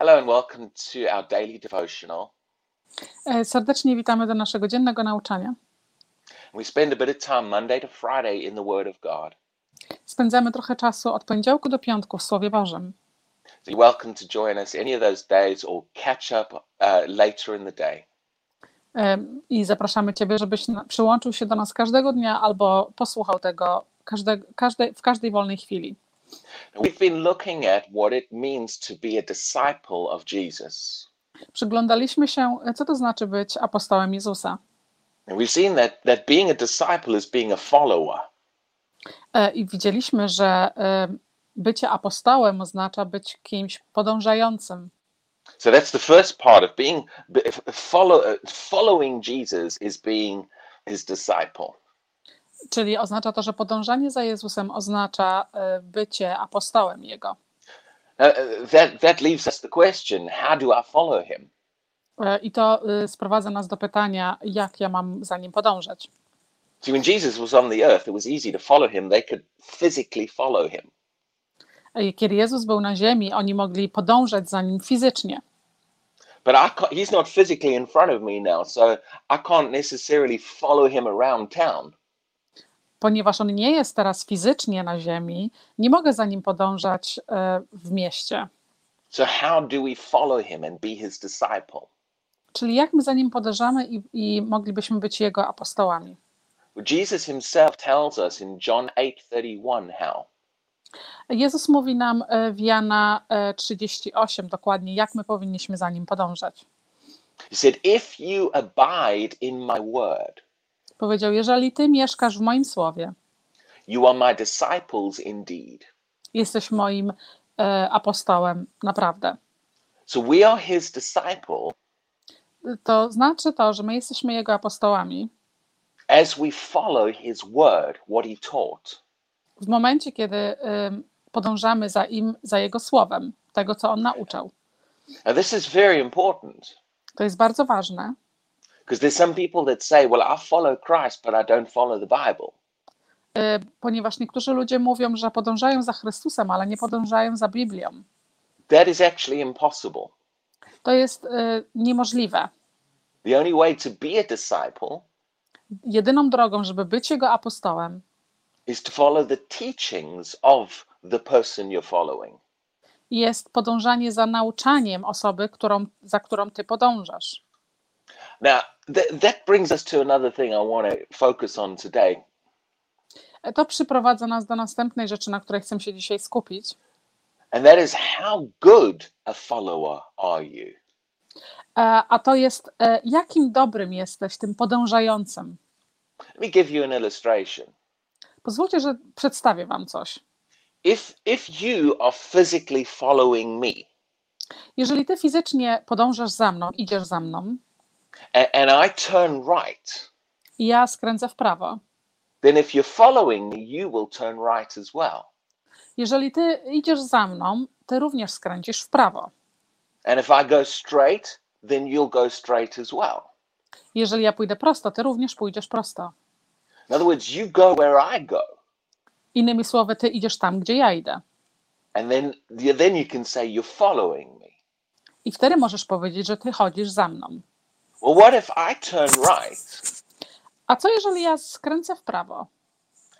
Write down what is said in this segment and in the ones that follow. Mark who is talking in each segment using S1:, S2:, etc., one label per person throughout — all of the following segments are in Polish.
S1: Hello and welcome to our daily devotional.
S2: E, Serdecznie witamy do naszego dziennego nauczania.
S1: We spend a bit of time Monday to Friday in the Word of God.
S2: Spędzamy trochę czasu od poniedziałku do piątku w Słowie Bożym.
S1: So you're welcome to join us any of those days or catch up uh, later in the day.
S2: E, I zapraszamy Ciebie, żebyś przyłączył się do nas każdego dnia albo posłuchał tego każde, każde, w każdej wolnej chwili.
S1: We've been looking at what it means to be a disciple of Jesus.
S2: Przyglądaliśmy się, co to znaczy być apostołem Jezusa.
S1: And we've seen that, that being a disciple is being a follower.
S2: I widzieliśmy, że e, bycie apostołem oznacza być kimś podążającym.
S1: So that's the first part of being follow, following Jesus is being his disciple.
S2: Czyli oznacza to, że podążanie za Jezusem oznacza e, bycie apostołem Jego.
S1: Uh, uh, that, that leaves us the question how do I follow him?
S2: E, I to y, sprowadza nas do pytania, jak ja mam za nim podążać.
S1: See, when Jesus was on the earth, it was easy to follow him. They could physically follow him.
S2: E, Kiedy Jezus był na ziemi, oni mogli podążać za nim fizycznie,
S1: But I can't, he's not physically in front of me now, so I can't necessarily follow him around town.
S2: Ponieważ on nie jest teraz fizycznie na ziemi, nie mogę za nim podążać e, w mieście.
S1: So how do we follow him and be his disciple?
S2: Czyli jak my za nim podążamy i, i moglibyśmy być jego apostołami.
S1: Jesus himself tells us in John 8:31 how.
S2: Jezus mówi nam e, w Jana e, 38 dokładnie, jak my powinniśmy za nim podążać.
S1: He said, "If you abide in my word,
S2: Powiedział: Jeżeli ty mieszkasz w moim słowie,
S1: you are my disciples indeed."
S2: jesteś moim e, apostołem, naprawdę.
S1: So we are his disciple
S2: To znaczy to, że my jesteśmy jego apostołami
S1: as we follow his word, what he taught.
S2: w momencie, kiedy ym, podążamy za im, za jego słowem, tego, co on nauczał.
S1: Now this is very important.
S2: To jest bardzo ważne,
S1: Because there's some people that say, well, I follow Christ, but I don't follow the Bible.
S2: y, ponieważ niektórzy ludzie mówią, że podążają za Chrystusem, ale nie podążają za Biblią.
S1: That is actually impossible.
S2: To jest y, niemożliwe.
S1: The only way to be a disciple
S2: Jedyną drogą, żeby być jego apostołem,
S1: is to follow the teachings of the person you're following.
S2: jest podążanie za nauczaniem osoby, którą, za którą ty podążasz.
S1: Now, th- that brings us to another thing I want to focus on today,
S2: To przyprowadza nas do następnej rzeczy, na której chcę się dzisiaj skupić.
S1: and that is how good a follower are you?
S2: E, A to jest, e, jakim dobrym jesteś tym podążającym.
S1: Let me give you an illustration.
S2: Pozwólcie, że przedstawię Wam coś.
S1: If if you are physically following me,
S2: Jeżeli Ty fizycznie podążasz za mną, idziesz za mną
S1: and, I turn right,
S2: i ja skręcę w prawo,
S1: then if you're following me, you will turn right as well.
S2: jeżeli Ty idziesz za mną, Ty również skręcisz w prawo.
S1: And if I go straight, then you'll go straight as well.
S2: Jeżeli ja pójdę prosto, Ty również pójdziesz prosto.
S1: In other words, you go where I go,
S2: Innymi słowy, Ty idziesz tam, gdzie ja idę.
S1: and then then you can say you're following me.
S2: I wtedy możesz powiedzieć, że Ty chodzisz za mną.
S1: Well, what if I turn right
S2: A co jeżeli ja skręcę w prawo?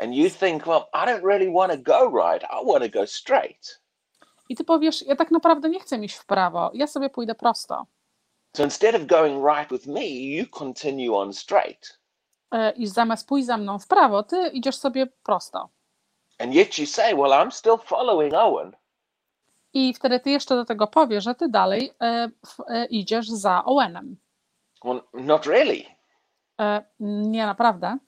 S1: and you think, well, I don't really want to go right. I want to go straight.
S2: I Ty powiesz, ja tak naprawdę nie chcę iść w prawo, ja sobie pójdę prosto.
S1: So instead of going right with me, you continue on straight.
S2: E, I zamiast pójść za mną w prawo, Ty idziesz sobie prosto.
S1: And yet you say, well, I'm still following Owen.
S2: I wtedy ty jeszcze do tego powiesz, że ty dalej e, f, e, idziesz za Owenem.
S1: Well, not really.
S2: E, nie naprawdę.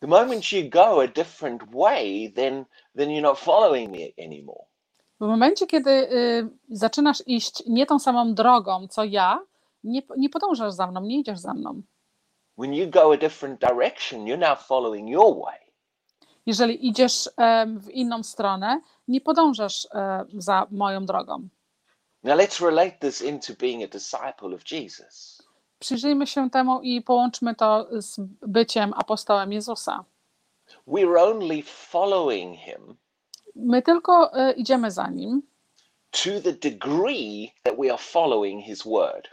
S1: The moment you go a different way, then then you're not following me anymore.
S2: W momencie, kiedy y, zaczynasz iść nie tą samą drogą, co ja, nie, nie podążasz za mną, nie idziesz za mną.
S1: When you go a different direction, you're now following your way.
S2: Jeżeli idziesz em, w inną stronę, nie podążasz e, za moją drogą.
S1: Now let's relate this into being a disciple of Jesus.
S2: Przyjrzyjmy się temu i połączmy to z byciem apostołem Jezusa.
S1: We're only following him
S2: My tylko e, idziemy za nim,
S1: to the degree that we are following his word.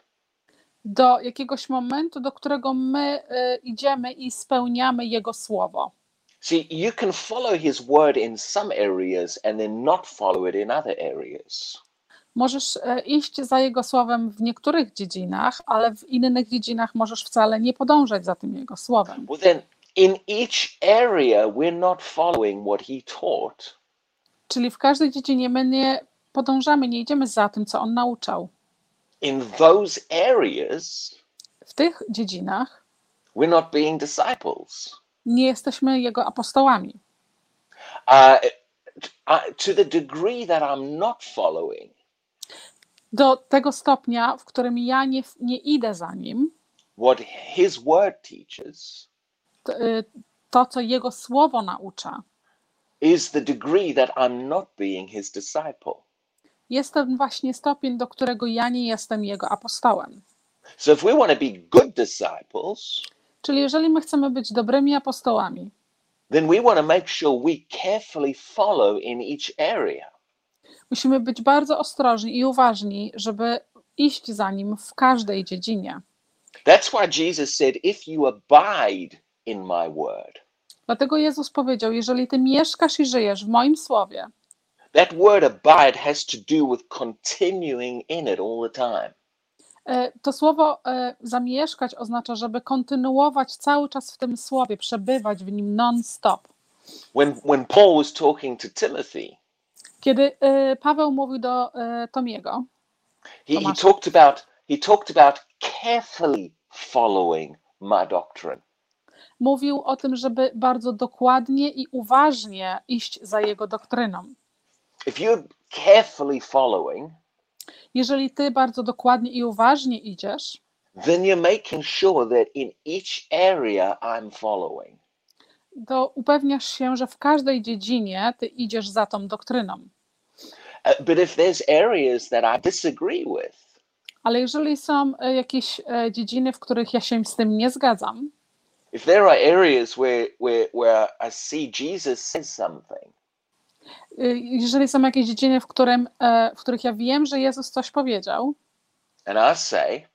S2: do jakiegoś momentu, do którego my y, idziemy i spełniamy Jego słowo.
S1: See, you can follow his word in some areas and then not follow it in other areas.
S2: Możesz y, iść za Jego słowem w niektórych dziedzinach, ale w innych dziedzinach możesz wcale nie podążać za tym Jego słowem.
S1: Well, then, in each area, we're not following what he taught.
S2: Czyli w każdej dziedzinie my nie podążamy, nie idziemy za tym, co On nauczał.
S1: In those areas,
S2: W tych dziedzinach
S1: we're not being disciples.
S2: nie jesteśmy Jego apostołami.
S1: Uh, uh, to the degree that I'm not following,
S2: Do tego stopnia, w którym ja nie, nie idę za Nim,
S1: what his word teaches
S2: to, y, to, co Jego słowo naucza,
S1: is the degree that I'm not being his disciple.
S2: jest ten właśnie stopień, do którego ja nie jestem Jego apostołem.
S1: So if we want to be good disciples,
S2: Czyli jeżeli my chcemy być dobrymi apostołami,
S1: then we want to make sure we carefully follow in each area.
S2: Musimy być bardzo ostrożni i uważni, żeby iść za Nim w każdej dziedzinie.
S1: That's why Jesus said, If you abide in my word,
S2: Dlatego Jezus powiedział: Jeżeli Ty mieszkasz i żyjesz w moim słowie,
S1: that word abide has to do with continuing in it all the time.
S2: e, to słowo e, zamieszkać oznacza, żeby kontynuować cały czas w tym słowie, przebywać w nim non-stop.
S1: When, when Paul was talking to Timothy,
S2: Kiedy e, Paweł mówił do e, Tomiego,
S1: he, he talked about he talked about carefully following my doctrine.
S2: mówił o tym, żeby bardzo dokładnie i uważnie iść za jego doktryną.
S1: If you're carefully following,
S2: Jeżeli ty bardzo dokładnie i uważnie idziesz,
S1: then you're making sure that in each area I'm following.
S2: To upewniasz się, że w każdej dziedzinie ty idziesz za tą doktryną.
S1: Uh, but if there's areas that I disagree with,
S2: Ale jeżeli są e, jakieś e, dziedziny, w których ja się z tym nie zgadzam,
S1: if there are areas where where where I see Jesus says something,
S2: y, jeżeli są jakieś dziedziny, w, którym, e, w których ja wiem, że Jezus coś powiedział,
S1: and I say,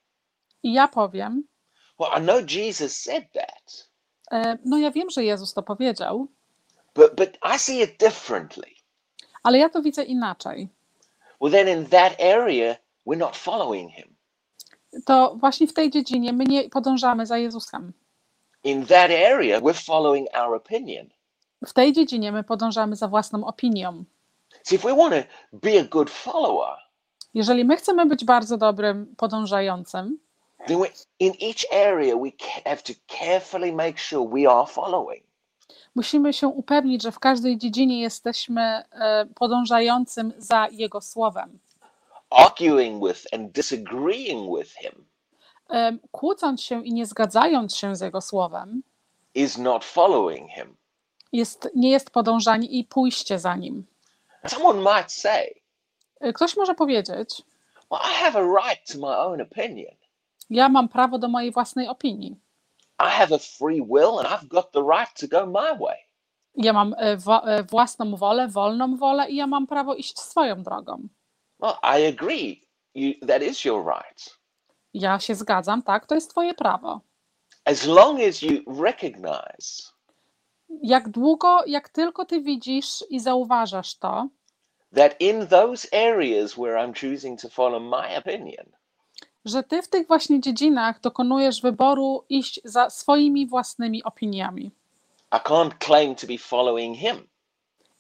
S2: i ja powiem,
S1: "Well, I know Jesus said that,
S2: e, no ja wiem, że Jezus to powiedział,
S1: but but I see it differently."
S2: ale ja to widzę inaczej.
S1: Well, then in that area, we're not following him.
S2: To właśnie w tej dziedzinie my nie podążamy za Jezusem.
S1: In that area, we're following our opinion.
S2: W tej dziedzinie my podążamy za własną opinią.
S1: See, if we want to be a good follower,
S2: Jeżeli my chcemy być bardzo dobrym podążającym,
S1: in each area we have to carefully make sure we are following.
S2: musimy się upewnić, że w każdej dziedzinie jesteśmy e, podążającym za Jego słowem.
S1: Arguing with and disagreeing with him
S2: E, Kłócąc się i nie zgadzając się z Jego słowem,
S1: is not following him.
S2: jest, nie jest podążanie i pójście za Nim.
S1: Someone might say,
S2: E, Ktoś może powiedzieć,
S1: Well, I have a right to my own opinion.
S2: Ja mam prawo do mojej własnej opinii.
S1: I have a free will and I've got the right to go my way.
S2: Ja mam e, e, własną wolę, wolną wolę i ja mam prawo iść swoją drogą.
S1: Well, I agree. You, that is your right.
S2: Ja się zgadzam, tak, to jest Twoje prawo.
S1: As long as you recognize
S2: Jak długo, jak tylko Ty widzisz i zauważasz to,
S1: that in those areas where I'm choosing to follow my opinion,
S2: że Ty w tych właśnie dziedzinach dokonujesz wyboru iść za swoimi własnymi opiniami.
S1: I can't claim to be following him.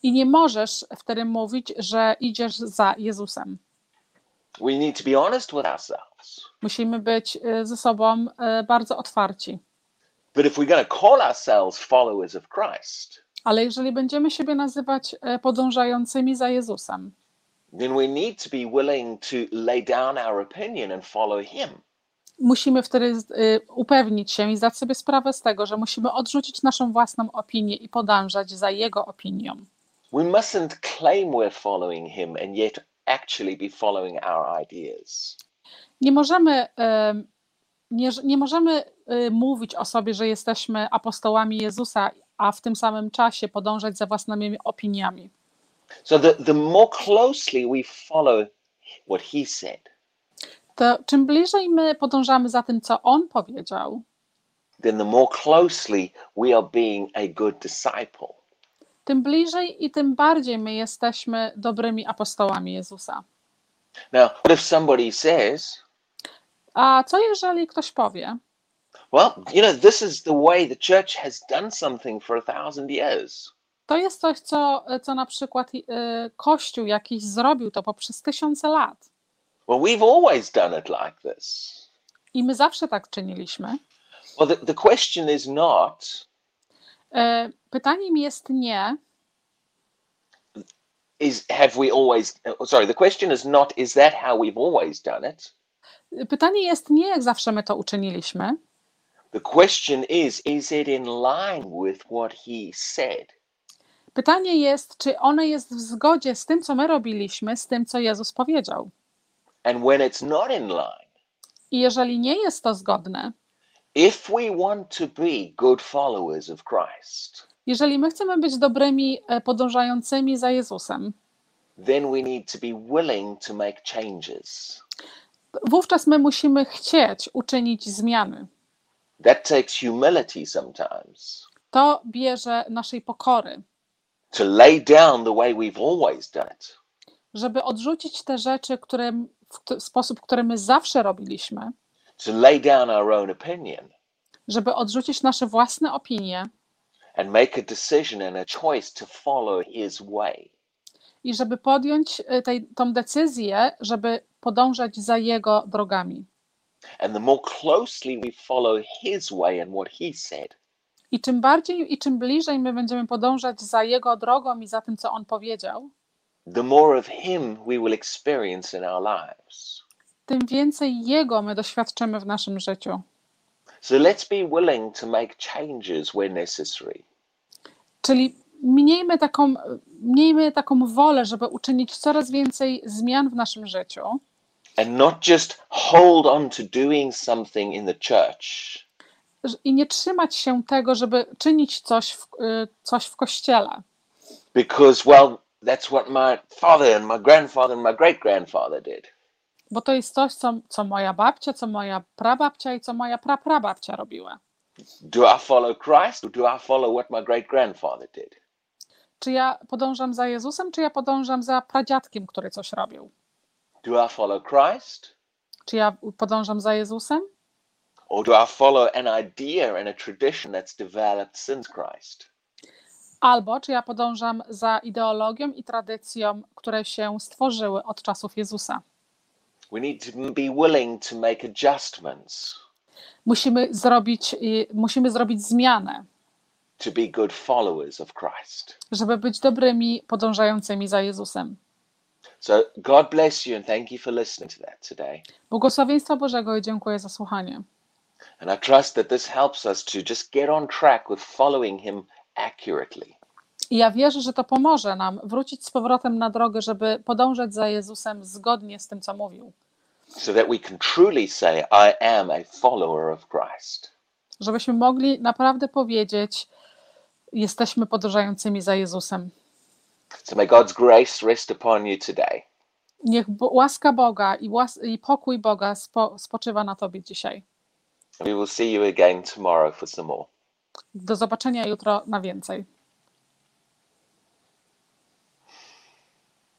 S2: I nie możesz wtedy mówić, że idziesz za Jezusem.
S1: We need to be honest with ourselves.
S2: Musimy być y, ze sobą y, bardzo otwarci.
S1: But if we're going to call ourselves followers of Christ,
S2: Ale jeżeli będziemy siebie nazywać y, podążającymi za Jezusem,
S1: then we need to be willing to lay down our opinion and follow him.
S2: musimy wtedy y, upewnić się i zdać sobie sprawę z tego, że musimy odrzucić naszą własną opinię i podążać za Jego opinią.
S1: We mustn't claim we're following him and yet actually be following our ideas.
S2: Nie możemy, em, nie, nie możemy y, mówić o sobie, że jesteśmy apostołami Jezusa, a w tym samym czasie podążać za własnymi opiniami.
S1: So the, the more closely we follow what he said,
S2: To czym bliżej my podążamy za tym, co on powiedział,
S1: then the more closely we are being a good disciple.
S2: tym bliżej i tym bardziej my jesteśmy dobrymi apostołami Jezusa.
S1: Now, what if somebody says,
S2: A co jeżeli ktoś powie,
S1: well, you know, this is the way the church has done something for a thousand years.
S2: To jest coś, co, co na przykład y, Kościół jakiś zrobił to poprzez tysiące lat.
S1: Well, we've always done it like this.
S2: I my zawsze tak czyniliśmy.
S1: Well, the, the question is not,
S2: E, Pytaniem jest nie,
S1: is have we always, sorry, the question is not, is that how we've always done it?
S2: pytanie jest nie, jak zawsze my to uczyniliśmy.
S1: The question is, is it in line with what he said?
S2: Pytanie jest, czy ono jest w zgodzie z tym, co my robiliśmy, z tym, co Jezus powiedział.
S1: And when it's not in line,
S2: I jeżeli nie jest to zgodne,
S1: if we want to be good followers of Christ,
S2: jeżeli my chcemy być dobrymi e, podążającymi za Jezusem,
S1: then we need to be willing to make changes.
S2: wówczas my musimy chcieć uczynić zmiany.
S1: That takes humility sometimes
S2: To bierze naszej pokory,
S1: to lay down the way we've always done it
S2: żeby odrzucić te rzeczy, które, w sposób, który my zawsze robiliśmy,
S1: to lay down our own opinion
S2: żeby odrzucić nasze własne opinie
S1: and make a decision and a choice to follow his way.
S2: i żeby podjąć e, tej, tą decyzję, żeby podążać za Jego drogami.
S1: And the more closely we follow his way and what he said,
S2: I czym bardziej i czym bliżej my będziemy podążać za Jego drogą i za tym, co On powiedział,
S1: the more of him we will experience in our lives.
S2: tym więcej Jego my doświadczymy w naszym życiu.
S1: So let's be willing to make changes where necessary.
S2: Czyli miejmy taką, miejmy taką wolę, żeby uczynić coraz więcej zmian w naszym życiu
S1: And not just hold on to doing something in the church,
S2: i nie trzymać się tego, żeby czynić coś w, y, coś w kościele.
S1: because, well, that's what my father and my grandfather and my great grandfather did.
S2: Bo to jest coś, co, co moja babcia, co moja prababcia i co moja praprababcia robiły.
S1: Do I follow Christ or do I follow what my great grandfather did?
S2: Czy ja podążam za Jezusem, czy ja podążam za pradziadkiem, który coś robił?
S1: Do I follow Christ
S2: Czy ja podążam za Jezusem,
S1: or do I follow an idea and a tradition that's developed since Christ?
S2: albo czy ja podążam za ideologią i tradycją, które się stworzyły od czasów Jezusa?
S1: We need to be willing to make adjustments
S2: Musimy zrobić, i- musimy zrobić zmianę,
S1: to be good followers of Christ.
S2: żeby być dobrymi podążającymi za Jezusem.
S1: So, God bless you and thank you for listening to that today.
S2: Błogosławieństwa Bożego i dziękuję za słuchanie.
S1: And I trust that this helps us to just get on track with following Him accurately.
S2: I ja wierzę, że to pomoże nam wrócić z powrotem na drogę, żeby podążać za Jezusem zgodnie z tym, co mówił.
S1: so that we can truly say, I am a follower of Christ.
S2: Żebyśmy mogli naprawdę powiedzieć, jesteśmy podążającymi za Jezusem.
S1: So may God's grace rest upon you today.
S2: Niech łaska Boga i, łas- i pokój Boga spo- spoczywa na Tobie dzisiaj.
S1: We will see you again tomorrow for some more.
S2: Do zobaczenia jutro na więcej.